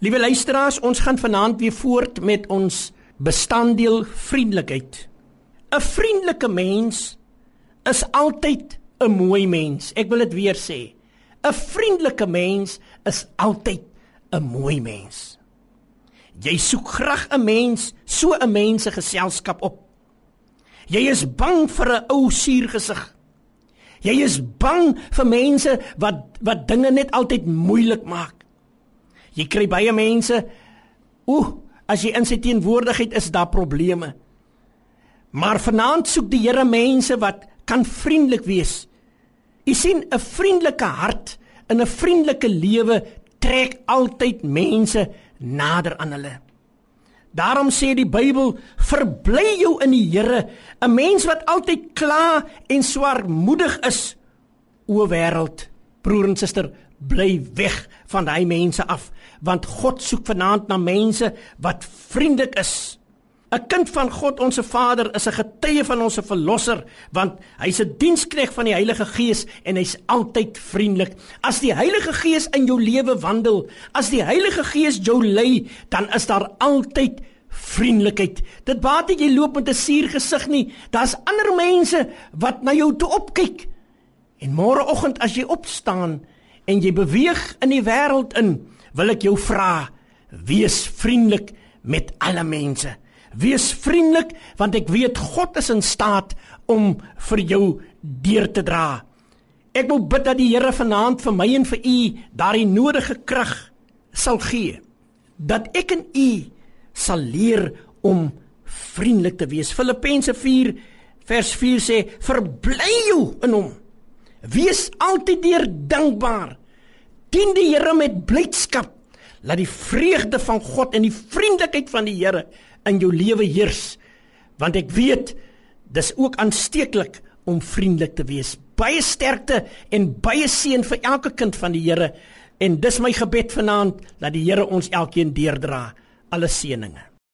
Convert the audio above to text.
Liewe luisteraars, ons gaan vanaand weer voort met ons bestanddeel vriendelikheid. 'n Vriendelike mens is altyd 'n mooi mens. Ek wil dit weer sê. 'n Vriendelike mens is altyd 'n mooi mens. Jy soek graag 'n mens, so 'n mens se geselskap op. Jy is bang vir 'n ou suurgesig. Jy is bang vir mense wat wat dinge net altyd moeilik maak. Jy kry baie mense ooh, as jy in sy teenwoordigheid is, daar probleme. Maar vanaand soek die Here mense wat kan vriendelik wees. U sien 'n vriendelike hart in 'n vriendelike lewe trek altyd mense nader aan hulle. Daarom sê die Bybel: "Verbly jou in die Here." 'n Mens wat altyd kla en swaarmoedig is, o wêreld, broer en suster, bly weg van daai mense af, want God soek vanaand na mense wat vriendelik is. 'n Kind van God, ons Vader, is 'n getuie van ons verlosser, want hy's 'n dienskneg van die Heilige Gees en hy's altyd vriendelik. As die Heilige Gees in jou lewe wandel, as die Heilige Gees jou lei, dan is daar altyd vriendelikheid. Dit baat nie jy loop met 'n suur gesig nie. Daar's ander mense wat na jou toe opkyk. En môreoggend as jy opstaan en jy beweeg in die wêreld in, wil ek jou vra, wees vriendelik met alle mense. Wees vriendelik want ek weet God is in staat om vir jou deur te dra. Ek wil bid dat die Here vanaand vir my en vir u daardie nodige krag sal gee dat ek en u sal leer om vriendelik te wees. Filippense 4 vers 4 sê: "Verbly jou in hom. Wees altyd deur dankbaar. Dien die Here met blydskap. Laat die vreugde van God en die vriendelikheid van die Here in jou lewe heers. Want ek weet dis ook aansteeklik om vriendelik te wees. Baie sterkte en baie seën vir elke kind van die Here. En dis my gebed vanaand dat die Here ons elkeen deurdra. Alle seënings